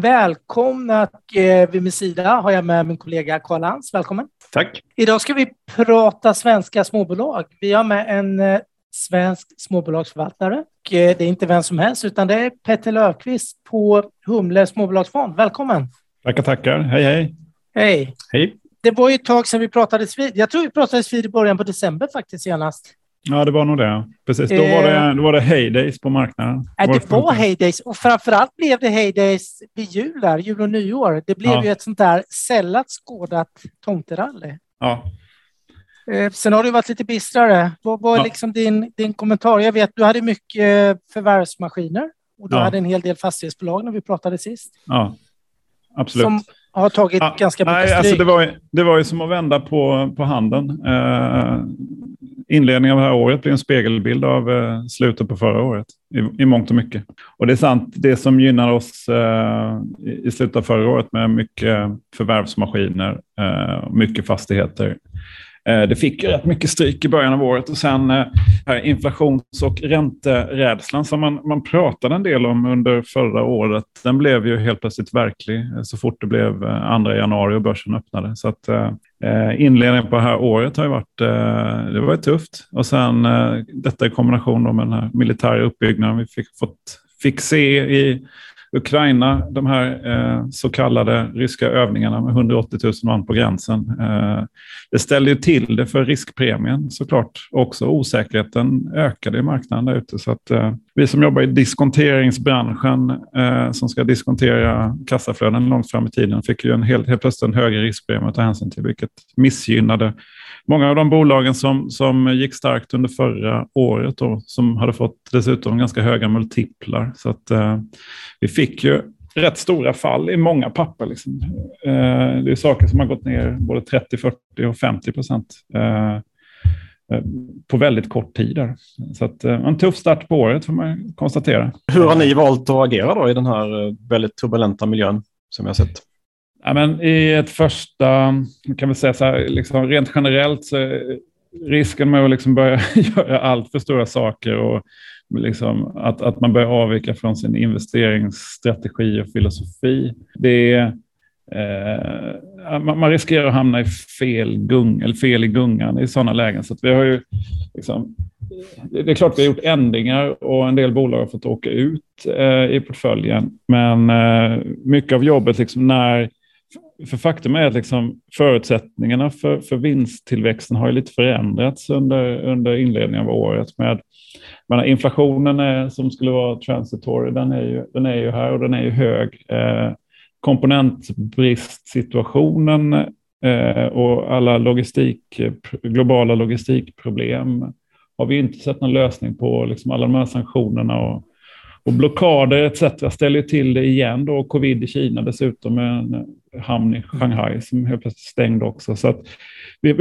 Välkomna och eh, vid min sida har jag med min kollega Karl Lantz. Välkommen. Tack. Idag ska vi prata svenska småbolag. Vi har med en eh, svensk småbolagsförvaltare. Och, eh, det är inte vem som helst, utan det är Petter Löfqvist på Humle småbolagsfond. Välkommen. Tackar, tackar. Hej, hej. Hej. Hej. Det var ju ett tag sedan vi pratades vid. Jag tror vi pratades vid i början på december faktiskt senast. Ja, det var nog det. Precis, då var det, då var det heydays på marknaden. Äh, det var heydays och framförallt blev det heydays vid jul, där, jul och nyår. Det blev Ja. ju ett sånt där sällan skådat tomterally. Ja. Eh, Sen har det varit lite bistrare. Vad vad är Ja. liksom din, din kommentar? Jag vet du hade mycket förvärvsmaskiner och du Ja. hade en hel del fastighetsbolag när vi pratade sist. ja, absolut. Som har tagit Ja, ganska mycket Nej, stryk. alltså det, var, ju- det var ju som att vända på, på handen. Eh, inledningen av det här året blir en spegelbild av eh, slutet på förra året i, i mångt och mycket. Och det är sant, det som gynnar oss eh, i, i slutet av förra året med mycket förvärvsmaskiner, eh, mycket fastigheter. Eh, det fick ju rätt mycket stryk i början av året och sen eh, här inflations och ränterädslan som man, man pratade en del om under förra året, den blev ju helt plötsligt verklig eh, så fort det blev 2 januari och börsen öppnade. Så att, inledningen på det här året har ju varit, det var tufft. Och sen detta i kombination med den här militära uppbyggnaden vi fick, fått, fick se i Ukraina, de här eh, så kallade ryska övningarna med 180 000 man på gränsen. Eh, det ställde ju till det för riskpremien såklart. Också osäkerheten ökade i marknaden där ute. Så att, eh, vi som jobbar i diskonteringsbranschen eh, som ska diskontera kassaflöden långt fram i tiden fick ju en helt, helt plötsligt en högre riskpremie att ta hänsyn till, vilket missgynnade många av de bolagen som, som gick starkt under förra året och som hade fått dessutom ganska höga multiplar. Så att, eh, vi fick ju rätt stora fall i många papper. Liksom. Eh, det är saker som har gått ner både 30, 40 och 50 procent eh, eh, på väldigt kort tid. Där. Så att, eh, en tuff start på året får man konstatera. Hur har ni valt att agera då i den här eh, väldigt turbulenta miljön som vi har sett? Ja, men I ett första, kan vi säga så här, liksom rent generellt så risken med att liksom börja göra allt för stora saker och liksom att, att man börjar avvika från sin investeringsstrategi och filosofi. Det är, eh, man, man riskerar att hamna i fel, gung, eller fel i gungan i sådana lägen. Så att vi har ju liksom, det det är klart vi har gjort ändringar och en del bolag har fått åka ut eh, i portföljen. Men eh, mycket av jobbet liksom när för faktum är att liksom förutsättningarna för, för vinsttillväxten har ju lite förändrats under, under inledningen av året. Med, menar, inflationen är, som skulle vara transitory, den är ju, den är ju här och den är ju hög. Eh, komponentbristsituationen eh, och alla logistik, globala logistikproblem har vi inte sett någon lösning på. Liksom alla de här sanktionerna och, och blockader etc. ställer till det igen. Då. Covid i Kina dessutom med en hamn i Shanghai som helt plötsligt stängde också. Så att vi,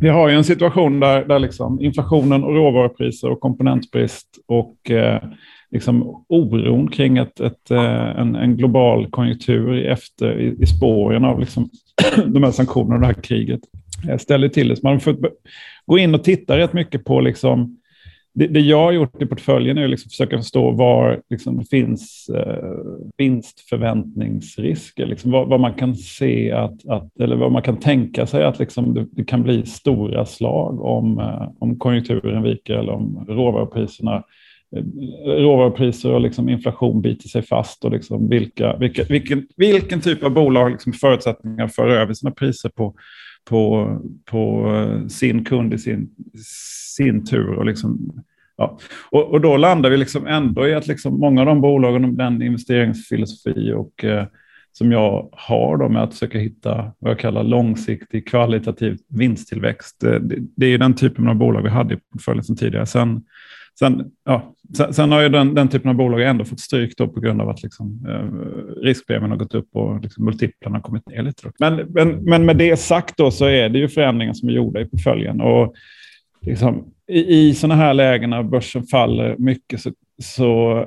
vi har ju en situation där, där liksom inflationen och råvarupriser och komponentbrist och eh, liksom oron kring ett, ett, eh, en, en global konjunktur i, efter, i, i spåren av liksom de här sanktionerna och det här kriget eh, ställer till det. Så man har fått gå in och titta rätt mycket på liksom, det, det jag har gjort i portföljen är att liksom försöka förstå var liksom, det finns eh, vinstförväntningsrisker. Liksom, vad, vad man kan se att, att, eller vad man kan tänka sig att liksom, det, det kan bli stora slag om, eh, om konjunkturen viker eller om råvarupriserna eh, råvarupriser och liksom inflation biter sig fast och liksom vilka, vilka, vilken, vilken typ av bolag har liksom förutsättningar för över sina priser på, på, på eh, sin kund i sin, sin tur. Och, liksom, ja. och, och då landar vi liksom ändå i att liksom många av de bolagen och den investeringsfilosofi och, eh, som jag har då med att försöka hitta vad jag kallar långsiktig kvalitativ vinsttillväxt. Det, det, är den typen av bolag vi hade i portföljen sedan tidigare. Sen, Sen, ja, sen, sen, har ju den, den typen av bolag ändå fått stryk då på grund av att liksom, eh, riskpremien har gått upp och liksom, multiplarna har kommit ner lite. Men, men, men med det sagt då så är det ju förändringar som är gjorda i portföljen. Och liksom, i, I sådana här lägen när börsen faller mycket så, så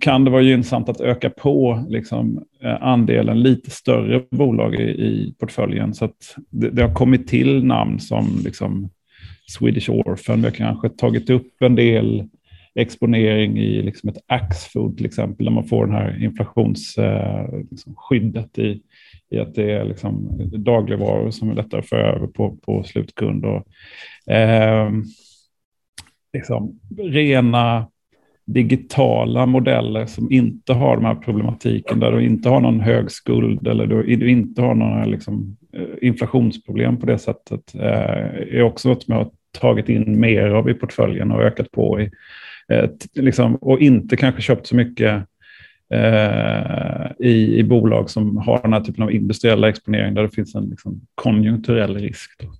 kan det vara gynnsamt att öka på liksom, eh, andelen lite större bolag i, i portföljen. Så att det, det, har kommit till namn som liksom, Swedish Orphan. Vi har kanske tagit upp en del exponering i liksom ett Axfood till exempel, där man får den här inflationsskyddet eh, liksom, i, i att det är liksom dagligvaror som är lättare att föra över på, på slutkund. Och, eh, liksom, rena digitala modeller som inte har de här problematiken, där du inte har någon hög skuld eller du inte har några liksom, eh, inflationsproblem på det sättet, eh, är också något som jag har tagit in mer av i portföljen och ökat på i. Eh, liksom, och inte kanske köpt så mycket Eh, i, i bolag som har den här typen av industriella exponering där det finns en liksom, konjunkturell risk. Då.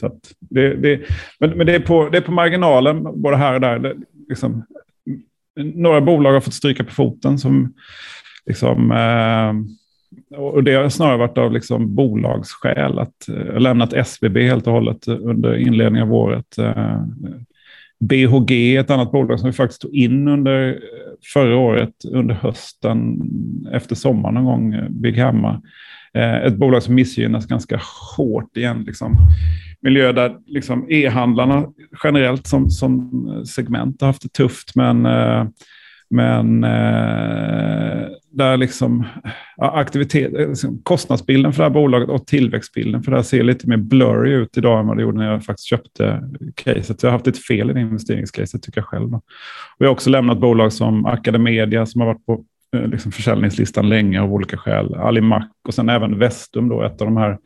Så det, det, men men det, är på, det är på marginalen, både här och där. Det, liksom, några bolag har fått stryka på foten som liksom, eh, och det har snarare varit av liksom bolagsskäl. Att eh, lämnat SBB helt och hållet under inledningen av året. Eh, BHG är ett annat bolag som vi faktiskt tog in under eh, förra året, under hösten, efter sommaren någon gång, eh, Bygghammar. Eh, ett bolag som missgynnas ganska hårt igen. Liksom. Miljö där liksom e-handlarna generellt som, som segment har haft det tufft, men men eh, där liksom aktivitet, liksom kostnadsbilden för det här bolaget och tillväxtbilden för det här ser lite mer blurry ut idag än vad det gjorde när jag faktiskt köpte caset. Jag har haft ett fel i det investeringscaset tycker jag själv. Och jag har också lämnat bolag som Academedia som har varit på eh, liksom försäljningslistan länge av olika skäl. Alimac och sen även Vestum, då, ett av de här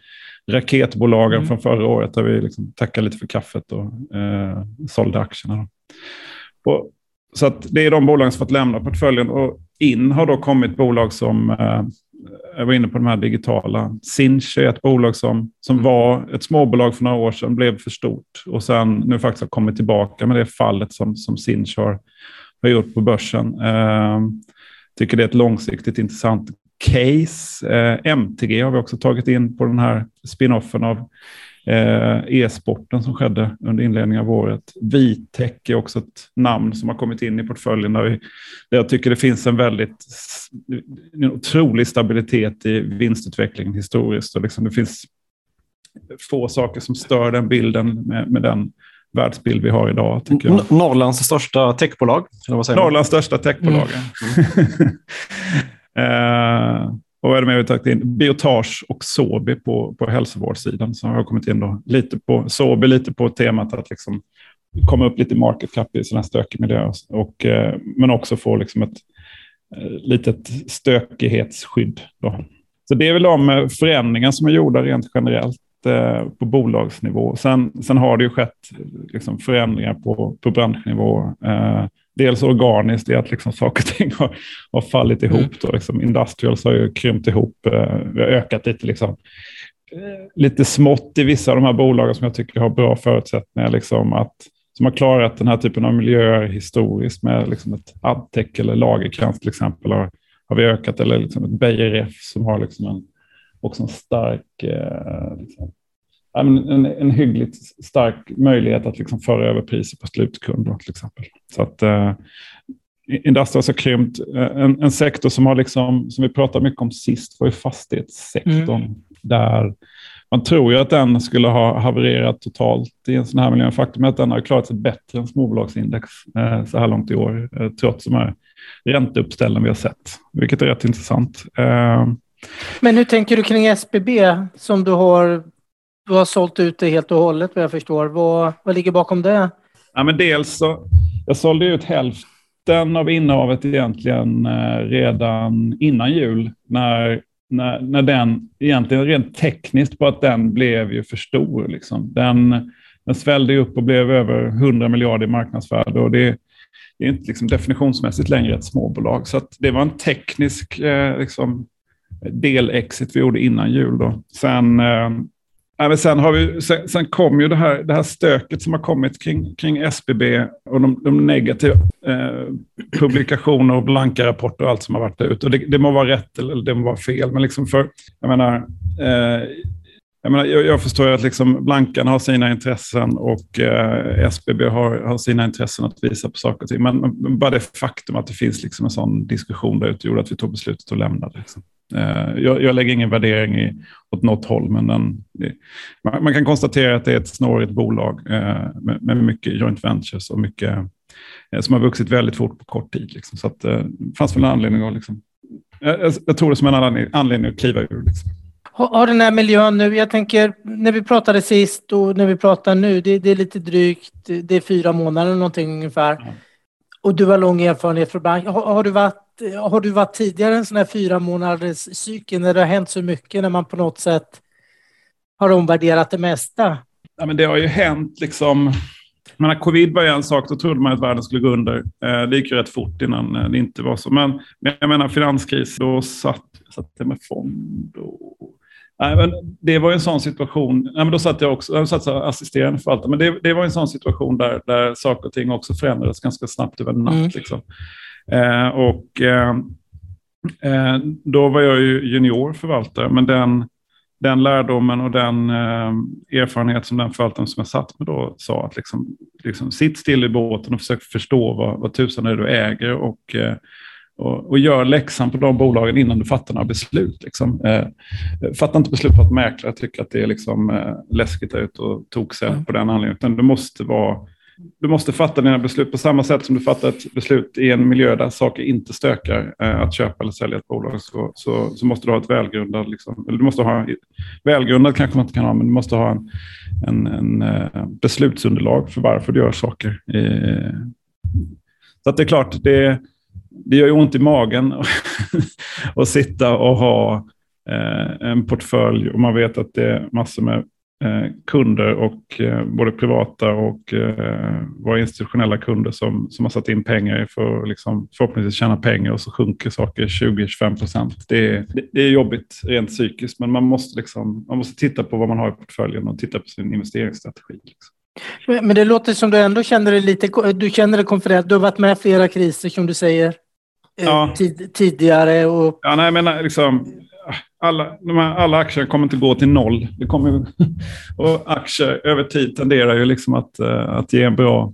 raketbolagen mm. från förra året där vi liksom tackade lite för kaffet och eh, sålde aktierna. Och så att det är de bolagen som fått lämna portföljen. Och in har då kommit bolag som, eh, jag var inne på de här digitala. Sinch är ett bolag som, som mm. var ett småbolag för några år sedan, blev för stort och sen nu faktiskt har kommit tillbaka med det fallet som, som Sinch har, har gjort på börsen. Eh, tycker det är ett långsiktigt intressant case. Eh, MTG har vi också tagit in på den här spinoffen av Eh, e-sporten som skedde under inledningen av året. Vitec är också ett namn som har kommit in i portföljen där, vi, där jag tycker det finns en väldigt en otrolig stabilitet i vinstutvecklingen historiskt. Och liksom det finns få saker som stör den bilden med, med den världsbild vi har idag. Tycker jag. Norrlands största techbolag? Norrlands största techbolag. Mm. uh, Och vad är det mer vi tagit in? Biotage och Sobi på, på hälsovårdssidan. Så har jag kommit in då lite på Sobi, lite på temat att liksom komma upp lite market cap i sådana här stökig miljö. Och, eh, men också få liksom ett eh, litet stökighetsskydd. Då. Så det är väl de eh, förändringar som är gjorda rent generellt eh, på bolagsnivå. Sen, sen har det ju skett liksom, förändringar på, på branschnivå. Eh, dels organiskt i att liksom saker och ting har, har fallit ihop. Mm. Då, liksom Industrials har ju krympt ihop, eh, vi har ökat lite, liksom, eh, lite smått i vissa av de här bolagen som jag tycker har bra förutsättningar. Liksom, att, som har klarat den här typen av miljöer historiskt med liksom ett Adtech eller Lagerkrans till exempel har, har vi ökat. Eller liksom ett Beijer som har liksom en, också en stark eh, liksom, en, en hyggligt stark möjlighet att liksom föra över priser på slutkund till exempel. Så att eh, Industrials har krympt. Eh, en, en, sektor som, har liksom, som vi pratade mycket om sist var ju fastighetssektorn. Mm. Där man tror ju att den skulle ha havererat totalt i en sån här miljö. Faktum är att den har klarat sig bättre än småbolagsindex eh, så här långt i år, eh, trots de här ränteuppställningarna vi har sett, vilket är rätt intressant. Eh, men hur tänker du kring SBB som du har du har sålt ut det helt och hållet vad jag förstår. Vad, vad ligger bakom det? Ja, men dels så, jag sålde ut hälften av innehavet egentligen eh, redan innan jul. När, när, när den, egentligen rent tekniskt på att den blev ju för stor. Liksom. Den, den svällde upp och blev över 100 miljarder i marknadsvärde. Och det, det är inte liksom definitionsmässigt längre ett småbolag. Så det var en teknisk eh, liksom, del-exit vi gjorde innan jul. Då. Sen eh, men sen, har vi, sen, sen kom ju det här, det här stöket som har kommit kring, kring SBB och de, de negativa eh, publikationer och blanka rapporter och allt som har varit ute. Och det, det må vara rätt eller det må vara fel, men liksom för, jag menar, eh, jag, menar, jag, jag förstår att liksom Blankan har sina intressen och eh, SBB har, har sina intressen att visa på saker och ting. Men, men bara det faktum att det finns liksom en sån diskussion där ute gjorde att vi tog beslutet att lämna det. Liksom. Eh, jag, jag, lägger ingen värdering i, åt något håll, men den, det, man, man, kan konstatera att det är ett snårigt bolag eh, med, med, mycket joint ventures och mycket eh, som har vuxit väldigt fort på kort tid. Liksom. Så att, det fanns väl en anledning att, liksom, jag, jag, tror det som en anledning, anledning att kliva ur. Liksom. Har den här miljön nu, jag tänker när vi pratade sist och när vi pratar nu, det, det är lite drygt, det är fyra månader någonting ungefär. Ja. Och du har lång erfarenhet från bank. Har, har, du varit, har du varit tidigare en sån här fyra månaders cykel när det har hänt så mycket, när man på något sätt har omvärderat det mesta? Ja, men det har ju hänt liksom. Men covid var ju en sak, då trodde man att världen skulle gå under. Eh, det gick ju rätt fort innan eh, det inte var så. Men, jag menar finanskris, då satt, satt jag med fond och Nej, men det var en sån situation, nej, men då satt jag också, jag satt assisterande förvaltare, men det, det var en sån situation där, där saker och ting också förändrades ganska snabbt över en natt. Mm. Liksom. Eh, och eh, eh, då var jag ju junior förvaltare, men den, den lärdomen och den erfarenhet som den förvaltaren som jag satt med då sa att liksom, liksom, sitt still i båten och försök förstå vad, vad tusan är du äger och och, och gör läxan på de bolagen innan du fattar några beslut. Liksom. Fatta inte beslut på att mäklare tycker att det är liksom, läskigt ut och sig mm. på den anledningen. Utan du måste, vara, du måste fatta dina beslut på samma sätt som du fattar ett beslut i en miljö där saker inte stökar. Eh, att köpa eller sälja ett bolag så, så, så måste du ha ett välgrundat, liksom, eller du måste ha, välgrundat kanske man inte kan ha, men du måste ha en, en, en eh, beslutsunderlag för varför du gör saker. Eh, så att det är klart, det det gör ju ont i magen att sitta och ha eh, en portfölj och man vet att det är massor med kunder och eh, både privata och eh, våra institutionella kunder som, som har satt in pengar för att liksom, förhoppningsvis tjäna pengar och så sjunker saker 20-25 procent. Det, det, det, är jobbigt rent psykiskt men man måste, liksom, man måste titta på vad man har i portföljen och titta på sin investeringsstrategi. Liksom. Men det låter som du ändå känner dig lite, du känner dig konfident. Du har varit med flera kriser som du säger eh, ja. tid, tidigare. Och... Ja, nej, men liksom, alla, de här, alla aktier kommer inte gå till noll. Det kommer, och aktier över tid tenderar ju liksom att, eh, att ge en bra...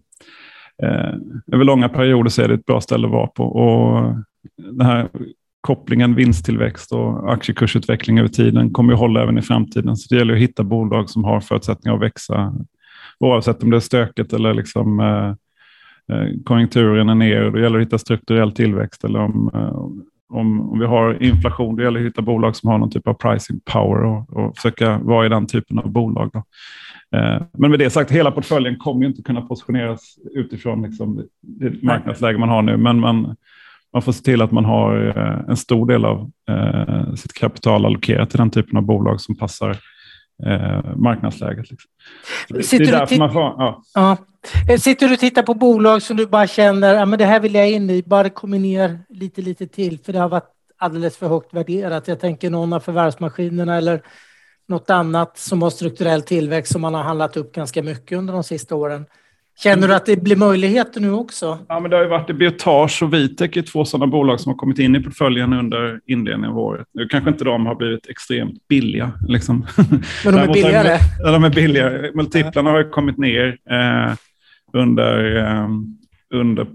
Eh, över långa perioder så är det ett bra ställe att vara på. Och den här kopplingen vinsttillväxt och aktiekursutveckling över tiden kommer att hålla även i framtiden. Så det gäller att hitta bolag som har förutsättningar att växa oavsett om det är stökigt eller liksom, eh, eh, konjunkturen är ner. Då gäller det att hitta strukturell tillväxt. Eller om, eh, om, om vi har inflation, det gäller att hitta bolag som har någon typ av pricing power och, och försöka vara i den typen av bolag. Då. Eh, men med det sagt, hela portföljen kommer ju inte kunna positioneras utifrån liksom, det marknadsläge man har nu. Men man, man får se till att man har eh, en stor del av eh, sitt kapital allokerat till den typen av bolag som passar eh, marknadsläget. Liksom. Sitter det är därför man får... Ja. ja. Eh, sitter du och tittar på bolag som du bara känner att ja, det här vill jag in i, bara det kommer ner lite, lite till, för det har varit alldeles för högt värderat. Jag tänker någon av förvärvsmaskinerna eller något annat som har strukturell tillväxt som man har handlat upp ganska mycket under de sista åren. Känner du att det blir möjligheter nu också? Ja, men det har ju varit Biotage och Vitek är två sådana bolag som har kommit in i portföljen under inledningen av året. Nu kanske inte de har blivit extremt billiga. Liksom. Men de är billigare? Ja, de är billigare. Multiplarna har ju kommit ner eh, under, eh, under,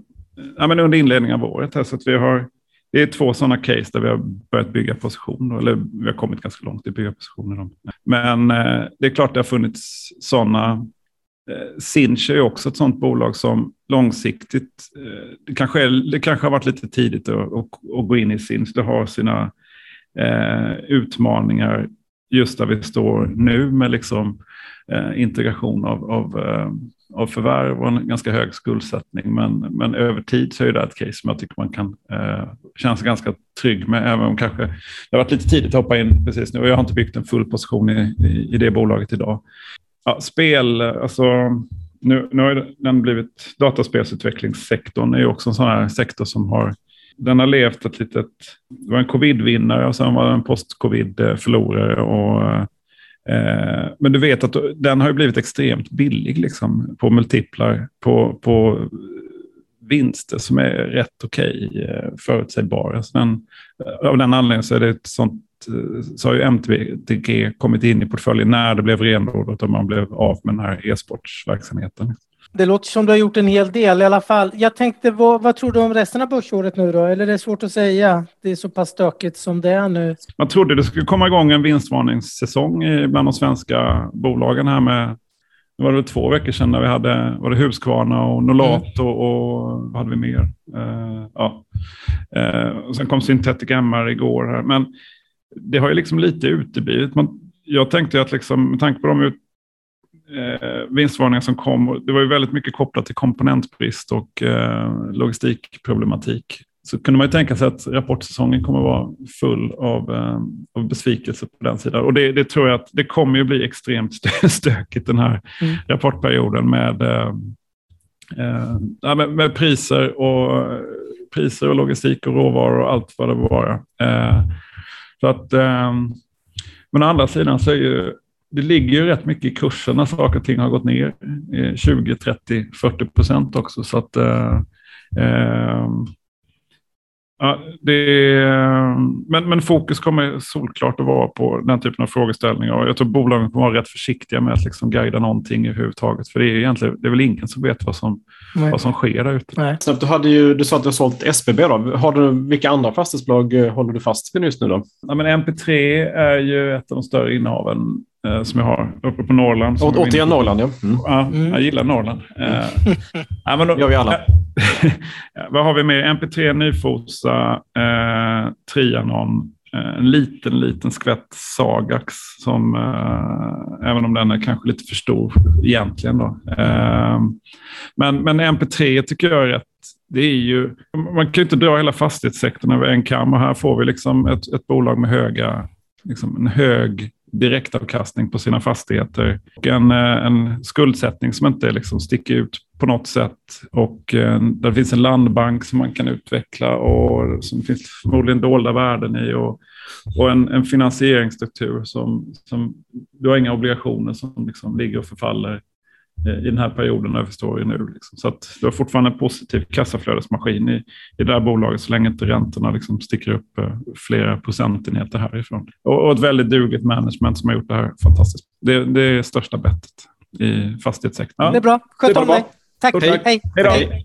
ja, men under inledningen av året. Här, så vi har, det är två sådana case där vi har börjat bygga positioner, eller vi har kommit ganska långt i att bygga positioner. Men eh, det är klart det har funnits sådana Eh, Sinch är också ett sådant bolag som långsiktigt, eh, det kanske, är, det kanske har varit lite tidigt att, att, att gå in i Sinch. Det har sina eh, utmaningar just där vi står nu med liksom, eh, integration av, av, eh, av förvärv och en ganska hög skuldsättning. Men, men över tid så är det ett case som jag tycker man kan eh, känna sig ganska trygg med, även om kanske det har varit lite tidigt att hoppa in precis nu. Och jag har inte byggt en full position i, i, i det bolaget idag. Ja, spel, alltså nu, nu har den blivit, dataspelsutvecklingssektorn är ju också en sån här sektor som har, den har levt ett litet, det var en covid-vinnare och sen var det en post-covid-förlorare. Och, eh, men du vet att den har blivit extremt billig liksom, på multiplar, på, på vinster som är rätt okej, okay, eh, förutsägbara. Så den, av den anledningen så är det ett sånt Eh, så har ju MTG kommit in i portföljen när det blev renodlat och man blev av med den här e-sportsverksamheten. Det låter som du har gjort en hel del i alla fall. Jag tänkte, vad, vad tror du om resten av börsåret nu då? Eller är det svårt att säga? Det är så pass stökigt som det är nu. Man trodde det skulle komma igång en vinstvarningssäsong bland de svenska bolagen här med det var det två veckor sedan när vi hade var det Husqvarna och Nolato mm. och vad hade vi mer? Uh, ja. Uh, och sen kom Synthetic MR igår här. Men det har ju liksom lite uteblivit. Man, jag tänkte att liksom, med tanke på de ut, uh, vinstvarningar som kom, det var ju väldigt mycket kopplat till komponentbrist och logistikproblematik så kunde man ju tänka sig att rapportsäsongen kommer att vara full av, eh, av besvikelse på den sidan. Och det, det, tror jag att det kommer ju bli extremt stökigt den här mm. rapportperioden med, eh, eh, med, med, priser, och, priser och logistik och råvaror och allt vad det var. Eh, så att, eh, men å andra sidan så är ju det ligger ju rätt mycket i kursen när saker och ting har gått ner 20, 30, 40 procent också. Så att, eh Ja, det, men, men fokus kommer solklart att vara på den typen av frågeställningar. Jag tror bolagen kommer vara rätt försiktiga med att liksom guida någonting överhuvudtaget. För det är egentligen det är väl ingen som vet vad som, vad som sker där ute. Du, hade ju, du sa att du har sålt SBB. Då. Har du, vilka andra fastighetsbolag eh, håller du fast vid just nu? Då? Ja, men MP3 är ju ett av de större innehaven eh, som jag har uppe på Norrland. Återigen Norrland, ja. Mm. Ja, mm. jag gillar Norrland. Eh, ja, men då, gör vi alla. vad har vi mer? MP3, Nyfosa, eh, Trianon, eh, en liten, liten skvätt Sagax som, eh, även om den är kanske lite för stor egentligen. Då. Eh, men, men MP3 tycker jag är rätt det är ju, man kan ju inte dra hela fastighetssektorn över en kam och här får vi liksom ett, ett bolag med höga, liksom en hög direktavkastning på sina fastigheter. Och en, eh, en skuldsättning som inte liksom sticker ut på något sätt. Och eh, där finns en landbank som man kan utveckla och som finns förmodligen dolda värden i. Och, och en, en finansieringsstruktur som, som du har inga obligationer som liksom ligger och förfaller i den här perioden överstår ju nu. Liksom. Så att du har fortfarande en positiv kassaflödesmaskin i, i det här bolaget så länge inte räntorna liksom sticker upp eh, flera procentenheter härifrån. Och, och ett väldigt dugligt management som har gjort det här fantastiskt. Det, det är största bettet i fastighetssektorn. Ja. Det är bra. Sköt om dig. Tack. Hej. Hej. Hej.